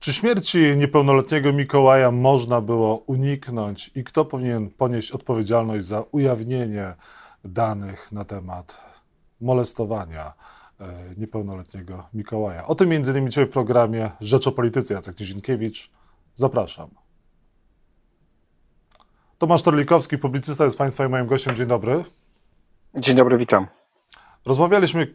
Czy śmierci niepełnoletniego Mikołaja można było uniknąć i kto powinien ponieść odpowiedzialność za ujawnienie danych na temat molestowania e, niepełnoletniego Mikołaja? O tym między innymi dzisiaj w programie Rzecz o Polityce. Jacek Nizinkiewicz. Zapraszam. Tomasz Torlikowski, publicysta jest Państwa i moim gościem. Dzień dobry. Dzień dobry, witam. Rozmawialiśmy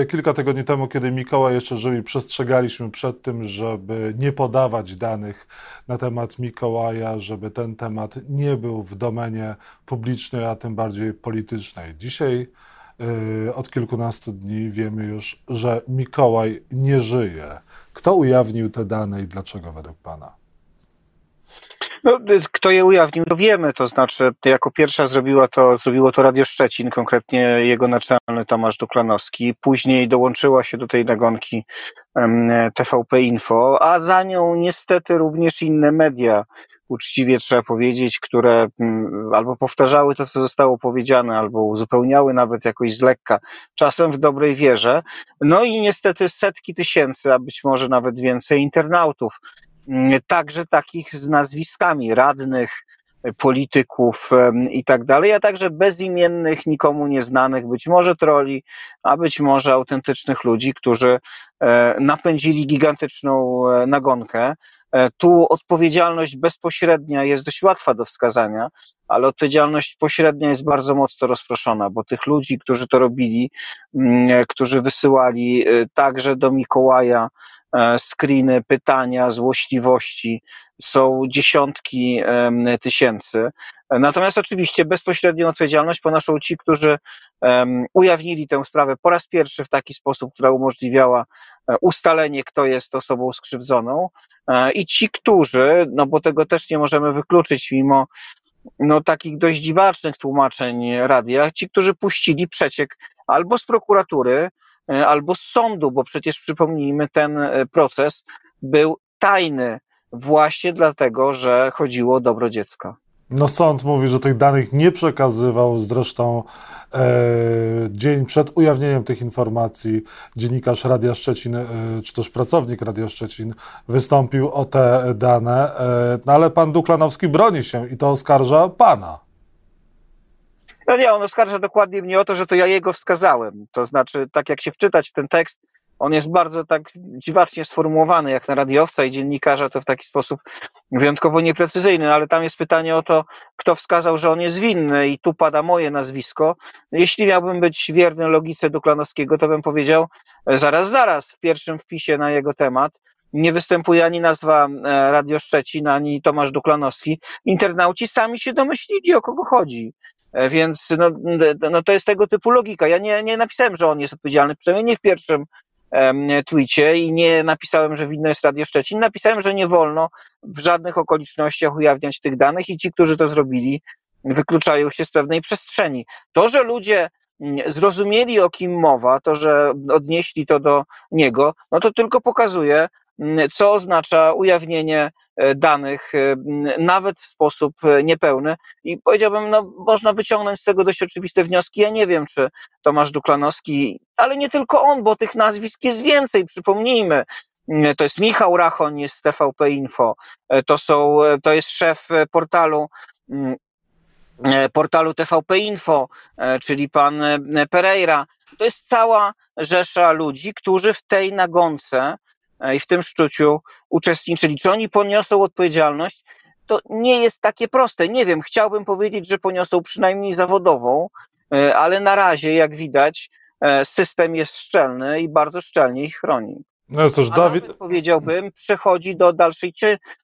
e, kilka tygodni temu, kiedy Mikołaj jeszcze żył i przestrzegaliśmy przed tym, żeby nie podawać danych na temat Mikołaja, żeby ten temat nie był w domenie publicznej, a tym bardziej politycznej. Dzisiaj yy, od kilkunastu dni wiemy już, że Mikołaj nie żyje. Kto ujawnił te dane i dlaczego według Pana? No, kto je ujawnił, to wiemy, to znaczy jako pierwsza zrobiła to, zrobiło to Radio Szczecin, konkretnie jego naczelny Tomasz Duklanowski, później dołączyła się do tej nagonki TVP Info, a za nią niestety również inne media, uczciwie trzeba powiedzieć, które mm, albo powtarzały to, co zostało powiedziane, albo uzupełniały nawet jakoś z lekka, czasem w dobrej wierze. No i niestety setki tysięcy, a być może nawet więcej internautów także takich z nazwiskami radnych, polityków i tak dalej, a także bezimiennych, nikomu nieznanych, być może troli, a być może autentycznych ludzi, którzy e, napędzili gigantyczną e, nagonkę. E, tu odpowiedzialność bezpośrednia jest dość łatwa do wskazania, ale odpowiedzialność pośrednia jest bardzo mocno rozproszona, bo tych ludzi, którzy to robili, mm, którzy wysyłali także do Mikołaja E, screeny, pytania, złośliwości, są dziesiątki tysięcy. Natomiast oczywiście bezpośrednią odpowiedzialność ponoszą ci, którzy ujawnili tę sprawę po raz pierwszy w taki sposób, która umożliwiała e, ustalenie, kto jest osobą skrzywdzoną e, i ci, którzy, no bo tego też nie możemy wykluczyć mimo no, takich dość dziwacznych tłumaczeń radia, ci, którzy puścili przeciek albo z prokuratury, E, albo z sądu, bo przecież przypomnijmy, ten e, proces był tajny właśnie dlatego, że chodziło o dobro dziecka. No sąd mówi, że tych danych nie przekazywał. Zresztą e, dzień przed ujawnieniem tych informacji dziennikarz Radia Szczecin, e, czy też pracownik Radia Szczecin wystąpił o te dane, e, no ale pan Duklanowski broni się i to oskarża pana. No nie, on oskarża dokładnie mnie o to, że to ja jego wskazałem. To znaczy, tak jak się wczytać w ten tekst, on jest bardzo tak dziwacznie sformułowany, jak na radiowca i dziennikarza, to w taki sposób wyjątkowo nieprecyzyjny, ale tam jest pytanie o to, kto wskazał, że on jest winny i tu pada moje nazwisko. Jeśli miałbym być wierny logice Duklanowskiego, to bym powiedział, zaraz, zaraz, w pierwszym wpisie na jego temat nie występuje ani nazwa e, Radio Szczecin, ani Tomasz Duklanowski. Internauci sami się domyślili, o kogo chodzi. E, więc no, no to jest tego typu logika. Ja nie, nie napisałem, że on jest odpowiedzialny, przynajmniej nie w pierwszym tweetie i nie napisałem, że winno jest Radio Szczecin. Napisałem, że nie wolno w żadnych okolicznościach ujawniać tych danych i ci, którzy to zrobili, wykluczają się z pewnej przestrzeni. To, że ludzie mm, zrozumieli, o kim mowa, to, że odnieśli to do niego, no to tylko pokazuje, co oznacza ujawnienie E, danych, e, nawet w sposób e, niepełny. I powiedziałbym, no, można wyciągnąć z tego dość oczywiste wnioski. Ja nie wiem, czy Tomasz Duklanowski, ale nie tylko on, bo tych nazwisk jest więcej, przypomnijmy. To jest Michał Rachoń z TVP Info, to, są, to jest szef portalu portalu TVP Info, czyli pan Pereira. To jest cała rzesza ludzi, którzy w tej nagonce i w tym szczuciu uczestniczyli. Czy oni poniosą odpowiedzialność? To nie jest takie proste. Nie wiem, chciałbym powiedzieć, że poniosą przynajmniej zawodową, e, ale na razie, jak widać, e, system jest szczelny i bardzo szczelnie ich chroni. No jest też Dawid. powiedziałbym, przechodzi do dalszej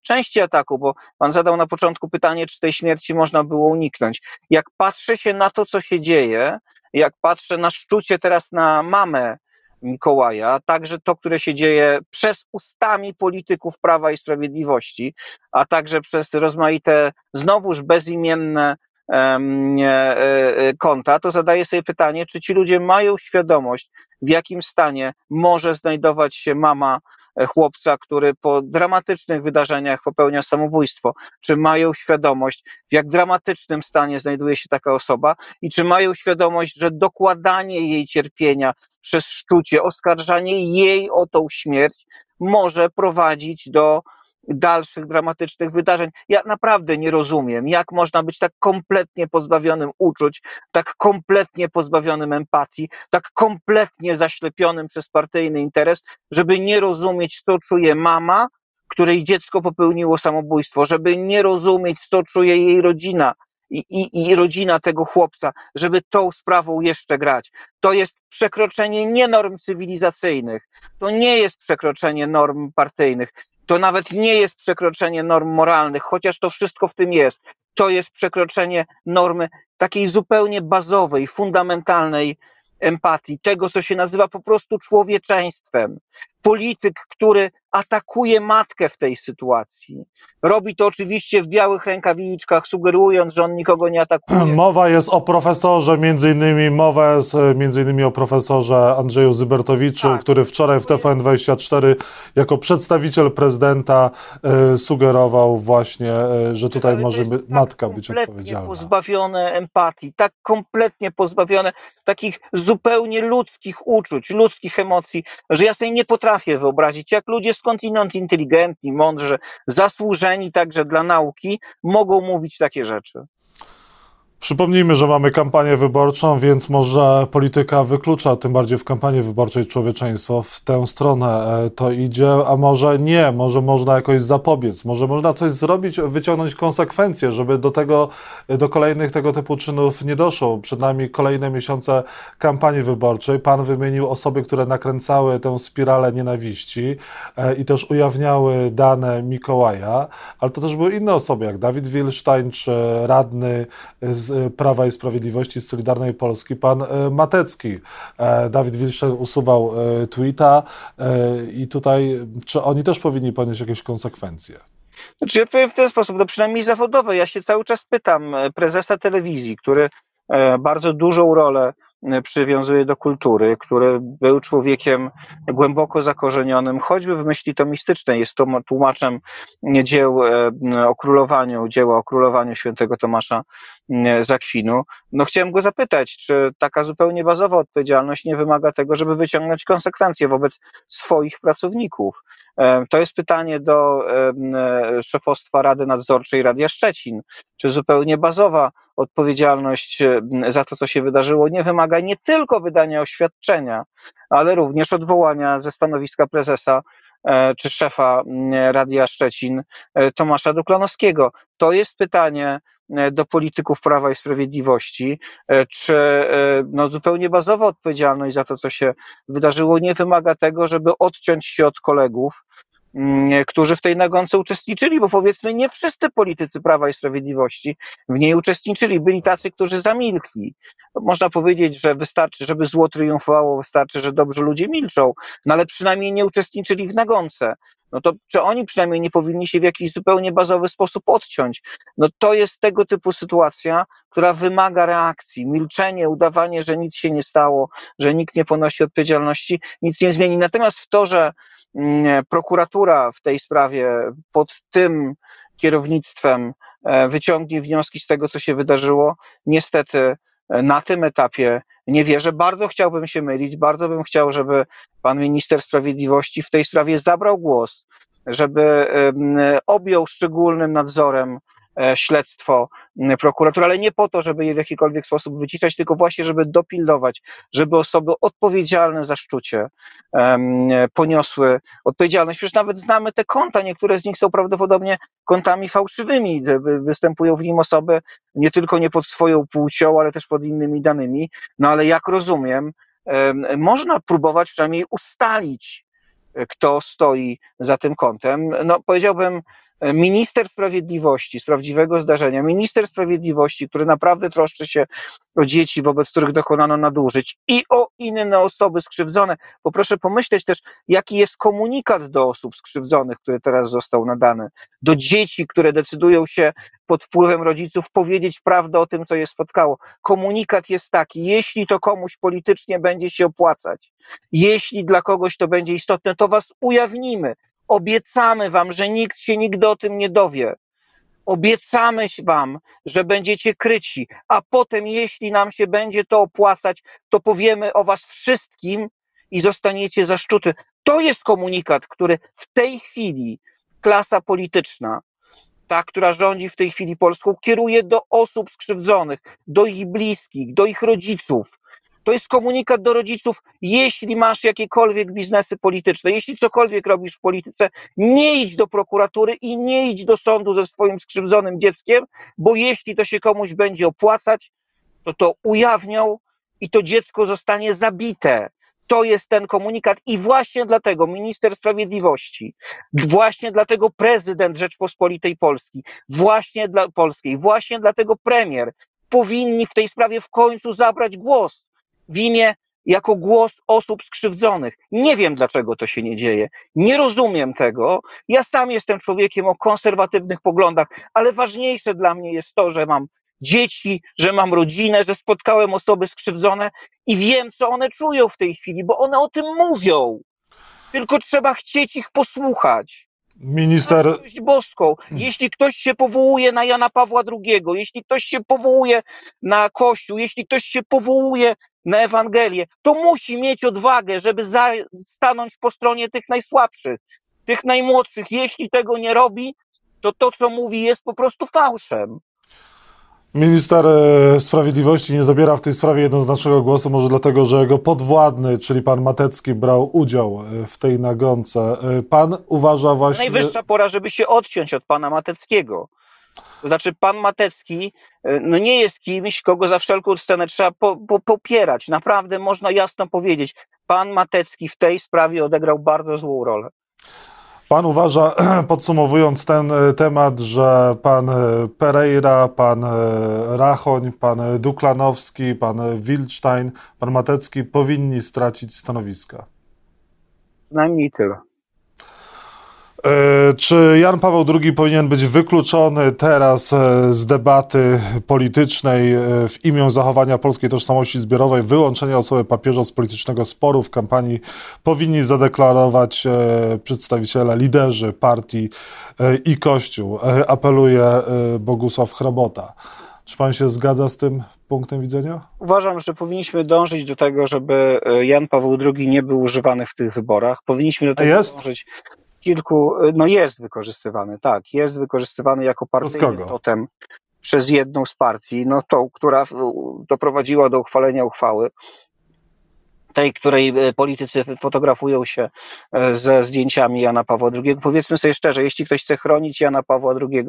części ataku, bo pan zadał na początku pytanie, czy tej śmierci można było uniknąć. Jak patrzę się na to, co się dzieje, jak patrzę na szczucie teraz na mamę Mikołaja, także to, które się dzieje przez ustami polityków Prawa i Sprawiedliwości, a także przez rozmaite, znowuż bezimienne e, e, konta, to zadaję sobie pytanie, czy ci ludzie mają świadomość, w jakim stanie może znajdować się mama chłopca, który po dramatycznych wydarzeniach popełnia samobójstwo, czy mają świadomość, w jak dramatycznym stanie znajduje się taka osoba i czy mają świadomość, że dokładanie jej cierpienia przez szczucie, oskarżanie jej o tą śmierć może prowadzić do dalszych dramatycznych wydarzeń. Ja naprawdę nie rozumiem, jak można być tak kompletnie pozbawionym uczuć, tak kompletnie pozbawionym empatii, tak kompletnie zaślepionym przez partyjny interes, żeby nie rozumieć, co czuje mama, której dziecko popełniło samobójstwo, żeby nie rozumieć, co czuje jej rodzina, i, i, i rodzina tego chłopca, żeby tą sprawą jeszcze grać. To jest przekroczenie nie norm cywilizacyjnych, to nie jest przekroczenie norm partyjnych, to nawet nie jest przekroczenie norm moralnych, chociaż to wszystko w tym jest. To jest przekroczenie normy takiej zupełnie bazowej, fundamentalnej empatii, tego, co się nazywa po prostu człowieczeństwem. Polityk, który atakuje matkę w tej sytuacji. Robi to oczywiście w białych rękawiczkach, sugerując, że on nikogo nie atakuje. Mowa jest o profesorze, między innymi mowa jest e, między innymi o profesorze Andrzeju Zybertowiczu, tak. który wczoraj w TVN24 jako przedstawiciel prezydenta e, sugerował właśnie, e, że tutaj może by, tak matka być odpowiedzialna. pozbawione empatii, tak kompletnie pozbawione takich zupełnie ludzkich uczuć, ludzkich emocji, że ja sobie nie potrafię wyobrazić, jak ludzie skądinąd inteligentni, mądrzy, zasłużeni także dla nauki, mogą mówić takie rzeczy. Przypomnijmy, że mamy kampanię wyborczą, więc może polityka wyklucza, tym bardziej w kampanii wyborczej człowieczeństwo w tę stronę e, to idzie, a może nie, może można jakoś zapobiec, może można coś zrobić, wyciągnąć konsekwencje, żeby do tego, do kolejnych tego typu czynów nie doszło. Przed nami kolejne miesiące kampanii wyborczej. Pan wymienił osoby, które nakręcały tę spiralę nienawiści e, i też ujawniały dane Mikołaja, ale to też były inne osoby, jak Dawid Wilstein czy radny z z Prawa i Sprawiedliwości, z Solidarnej Polski, pan e, Matecki. E, Dawid Wilszer usuwał e, tweeta i tutaj, czy oni też powinni ponieść jakieś konsekwencje? Znaczy, ja powiem w ten sposób, no przynajmniej zawodowe. Ja się cały czas pytam prezesa telewizji, który bardzo dużą rolę przywiązuje do kultury, który był człowiekiem głęboko zakorzenionym, choćby w myśli tomistycznej. Jest to tłumaczem dzieł e, o królowaniu, dzieła o królowaniu świętego Tomasza e, Zakwinu. No chciałem go zapytać, czy taka zupełnie bazowa odpowiedzialność nie wymaga tego, żeby wyciągnąć konsekwencje wobec swoich pracowników. E, to jest pytanie do szefostwa Rady Nadzorczej Radia Szczecin. Czy zupełnie bazowa odpowiedzialność za to, co się wydarzyło, nie wymaga nie tylko wydania oświadczenia, ale również odwołania ze stanowiska prezesa e, czy szefa Radia Szczecin e, Tomasza Duklanowskiego. To jest pytanie e, do polityków Prawa i Sprawiedliwości, czy no, zupełnie bazowa odpowiedzialność za to, co się wydarzyło, nie wymaga tego, żeby odciąć się od kolegów, którzy w tej nagonce uczestniczyli, bo powiedzmy nie wszyscy politycy Prawa i Sprawiedliwości w niej uczestniczyli. Byli tacy, którzy zamilkli. Można powiedzieć, że wystarczy, żeby zło triumfowało, wystarczy, że dobrzy ludzie milczą, no ale przynajmniej nie uczestniczyli w nagonce. No to czy oni przynajmniej nie powinni się w jakiś zupełnie bazowy sposób odciąć? No to jest tego typu sytuacja, która wymaga reakcji. Milczenie, udawanie, że nic się nie stało, że nikt nie ponosi odpowiedzialności, nic nie zmieni. Natomiast w to, że prokuratura w tej sprawie pod tym kierownictwem e, wyciągnie wnioski z tego, co się wydarzyło. Niestety e, na tym etapie nie wierzę. Bardzo chciałbym się mylić, bardzo bym chciał, żeby pan minister sprawiedliwości w tej sprawie zabrał głos, żeby objął szczególnym nadzorem śledztwo prokuratury, ale nie po to, żeby je w jakikolwiek sposób wyciszać, tylko właśnie, żeby dopilnować, żeby osoby odpowiedzialne za szczucie poniosły odpowiedzialność. Przecież nawet znamy te konta, niektóre z nich są prawdopodobnie kontami fałszywymi. Występują w nim osoby nie tylko nie pod swoją płcią, ale też pod innymi danymi. No ale jak rozumiem, można próbować przynajmniej ustalić, kto stoi za tym kontem. No, powiedziałbym, minister sprawiedliwości z prawdziwego zdarzenia, minister sprawiedliwości, który naprawdę troszczy się o dzieci, wobec których dokonano nadużyć i o inne osoby skrzywdzone, bo proszę pomyśleć też, jaki jest komunikat do osób skrzywdzonych, który teraz został nadany, do dzieci, które decydują się pod wpływem rodziców powiedzieć prawdę o tym, co je spotkało. Komunikat jest taki, jeśli to komuś politycznie będzie się opłacać, jeśli dla kogoś to będzie istotne, to was ujawnimy, Obiecamy wam, że nikt się nigdy o tym nie dowie. Obiecamy wam, że będziecie kryci, a potem, jeśli nam się będzie to opłacać, to powiemy o was wszystkim i zostaniecie zaszczuty. to jest komunikat, który w tej chwili klasa polityczna, ta, która rządzi w tej chwili Polską, kieruje do osób skrzywdzonych, do ich bliskich, do ich rodziców. To jest komunikat do rodziców, jeśli masz jakiekolwiek biznesy polityczne, jeśli cokolwiek robisz w polityce, nie idź do prokuratury i nie idź do sądu ze swoim skrzywdzonym dzieckiem, bo jeśli to się komuś będzie opłacać, to to ujawnią i to dziecko zostanie zabite. To jest ten komunikat i właśnie dlatego minister sprawiedliwości, właśnie dlatego prezydent Rzeczpospolitej Polski, właśnie dla Polskiej, właśnie dlatego premier powinni w tej sprawie w końcu zabrać głos w imię jako głos osób skrzywdzonych. Nie wiem, dlaczego to się nie dzieje. Nie rozumiem tego. Ja sam jestem człowiekiem o konserwatywnych poglądach, ale ważniejsze dla mnie jest to, że mam dzieci, że mam rodzinę, że spotkałem osoby skrzywdzone i wiem, co one czują w tej chwili, bo one o tym mówią. Tylko trzeba chcieć ich posłuchać. Minister. boską. Jeśli ktoś się powołuje na Jana Pawła II, jeśli ktoś się powołuje na Kościół, jeśli ktoś się powołuje na Ewangelię, to musi mieć odwagę, żeby za, stanąć po stronie tych najsłabszych, tych najmłodszych. Jeśli tego nie robi, to to, co mówi, jest po prostu fałszem. Minister e, Sprawiedliwości nie zabiera w tej sprawie jednoznacznego głosu, może dlatego, że jego podwładny, czyli pan Matecki, brał udział e, w tej nagonce. E, pan uważa właśnie. Najwyższa pora, żeby się odciąć od pana Mateckiego. To znaczy, pan Matecki no nie jest kimś, kogo za wszelką cenę trzeba po, po, popierać. Naprawdę można jasno powiedzieć, pan Matecki w tej sprawie odegrał bardzo złą rolę. Pan uważa, podsumowując ten e, temat, że pan e, Pereira, pan e, Rachoń, pan Duklanowski, pan Wildstein, pan Matecki powinni stracić stanowiska? Najmniej tyle. E, czy Jan Paweł II powinien być wykluczony teraz e, z debaty politycznej e, w imię zachowania polskiej tożsamości zbiorowej, wyłączenia osoby papieża z politycznego sporu w kampanii powinni zadeklarować przedstawiciele, liderzy partii i Kościół, apeluje Bogusław Hrabota. Czy pan się zgadza z tym punktem widzenia? Uważam, że powinniśmy dążyć do tego, żeby Jan Paweł II nie był używany w tych wyborach. Powinniśmy do tego dążyć kilku, no jest wykorzystywany, tak, jest wykorzystywany jako partyjny totem przez jedną z partii, no tą, która doprowadziła do uchwalenia uchwały, tej, której e, politycy fotografują się ze zdjęciami Jana Pawła II. Powiedzmy sobie szczerze, jeśli ktoś chce chronić Jana Pawła II,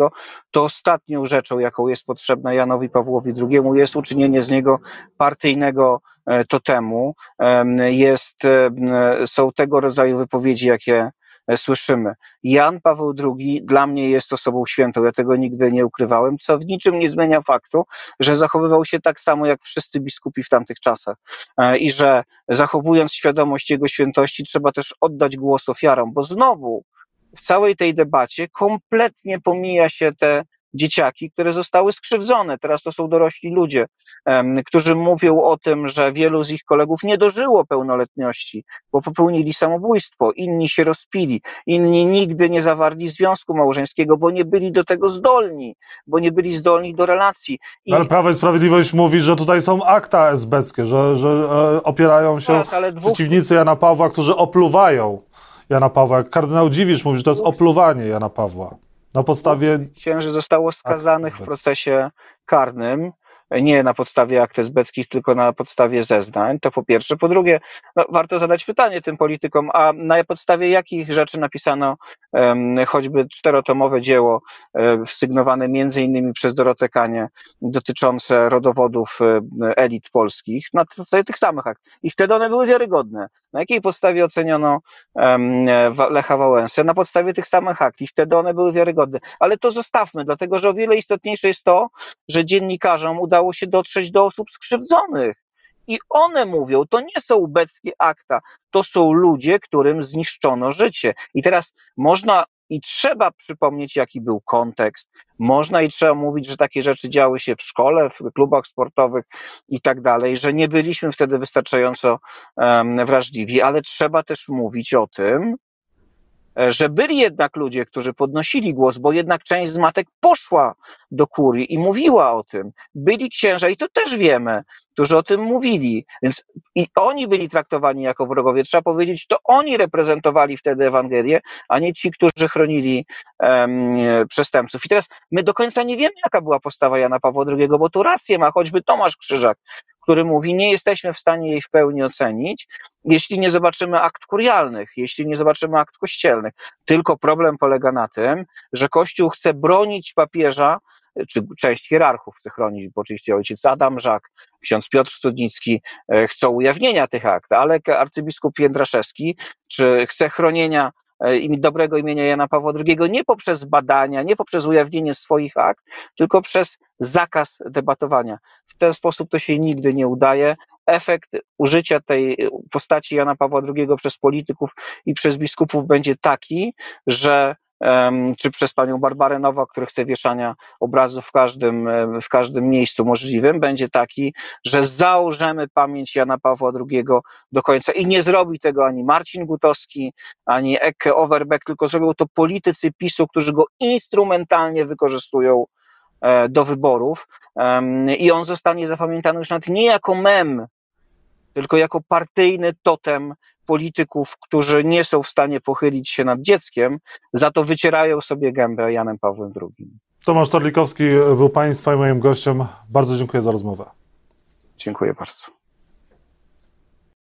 to ostatnią rzeczą, jaką jest potrzebna Janowi Pawłowi II, jest uczynienie z niego partyjnego totemu. Jest, są tego rodzaju wypowiedzi, jakie słyszymy. Jan Paweł II dla mnie jest osobą świętą, ja tego nigdy nie ukrywałem, co w niczym nie zmienia faktu, że zachowywał się tak samo jak wszyscy biskupi w tamtych czasach e, i że zachowując świadomość jego świętości trzeba też oddać głos ofiarom, bo znowu w całej tej debacie kompletnie pomija się te dzieciaki, które zostały skrzywdzone. Teraz to są dorośli ludzie, którzy mówią o tym, że wielu z ich kolegów nie dożyło pełnoletności, bo popełnili samobójstwo, inni się rozpili, inni nigdy nie zawarli związku małżeńskiego, bo nie byli do tego zdolni, bo nie byli zdolni do relacji. I... Ale Prawo i Sprawiedliwość mówi, że tutaj są akta esbeckie, że, że e, opierają się tak, dwóch... przeciwnicy Jana Pawła, którzy opluwają Jana Pawła. Kardynał Dziwisz mówi, że to jest opluwanie Jana Pawła. Na podstawie. Księży zostało skazanych w procesie karnym nie na podstawie akt esbeckich, tylko na podstawie zeznań, to po pierwsze. Po drugie, no, warto zadać pytanie tym politykom, a na podstawie jakich rzeczy napisano um, choćby czterotomowe dzieło um, sygnowane między innymi przez Dorotę Kanie dotyczące rodowodów um, elit polskich, na podstawie tych samych akt. I wtedy one były wiarygodne. Na jakiej podstawie oceniono Lecha Wałęsę? Na podstawie tych samych akt. I wtedy one były wiarygodne. Ale to zostawmy, dlatego że o wiele istotniejsze jest to, że dziennikarzom udało udało się dotrzeć do osób skrzywdzonych. I one mówią, to nie są ubeckie akta, to są ludzie, którym zniszczono życie. I teraz można i trzeba przypomnieć, jaki był kontekst. Można i trzeba mówić, że takie rzeczy działy się w szkole, w klubach sportowych i tak dalej, że nie byliśmy wtedy wystarczająco um, wrażliwi, ale trzeba też mówić o tym, że byli jednak ludzie, którzy podnosili głos, bo jednak część z matek poszła do kurii i mówiła o tym. Byli księża, i to też wiemy, którzy o tym mówili, więc i oni byli traktowani jako wrogowie. Trzeba powiedzieć, to oni reprezentowali wtedy Ewangelię, a nie ci, którzy chronili um, przestępców. I teraz my do końca nie wiemy, jaka była postawa Jana Pawła II, bo tu rację ma choćby Tomasz Krzyżak, który mówi, nie jesteśmy w stanie jej w pełni ocenić, jeśli nie zobaczymy akt kurialnych, jeśli nie zobaczymy akt kościelnych. Tylko problem polega na tym, że Kościół chce bronić papieża, czy część hierarchów chce chronić, bo oczywiście ojciec Adam Żak, ksiądz Piotr Studnicki e, chcą ujawnienia tych akt, ale arcybiskup Jędraszewski, czy chce chronienia dobrego imienia Jana Pawła II nie poprzez badania, nie poprzez ujawnienie swoich akt, tylko przez zakaz debatowania. W ten sposób to się nigdy nie udaje. Efekt użycia tej postaci Jana Pawła II przez polityków i przez biskupów będzie taki, że czy przez panią Barbarę Nowak, który chce wieszania obrazów w każdym, w każdym miejscu możliwym, będzie taki, że założymy pamięć Jana Pawła II do końca. I nie zrobi tego ani Marcin Gutowski, ani Eke Overbeck, tylko zrobią to politycy PiSu, którzy go instrumentalnie wykorzystują e, do wyborów i on zostanie zapamiętany już nawet nie jako mem, tylko jako partyjny totem polityków, którzy nie są w stanie pochylić się nad dzieckiem, za to wycierają sobie gębę Janem Pawłem II. Tomasz Torlikowski był Państwa i moim gościem. Bardzo dziękuję za rozmowę. Dziękuję bardzo.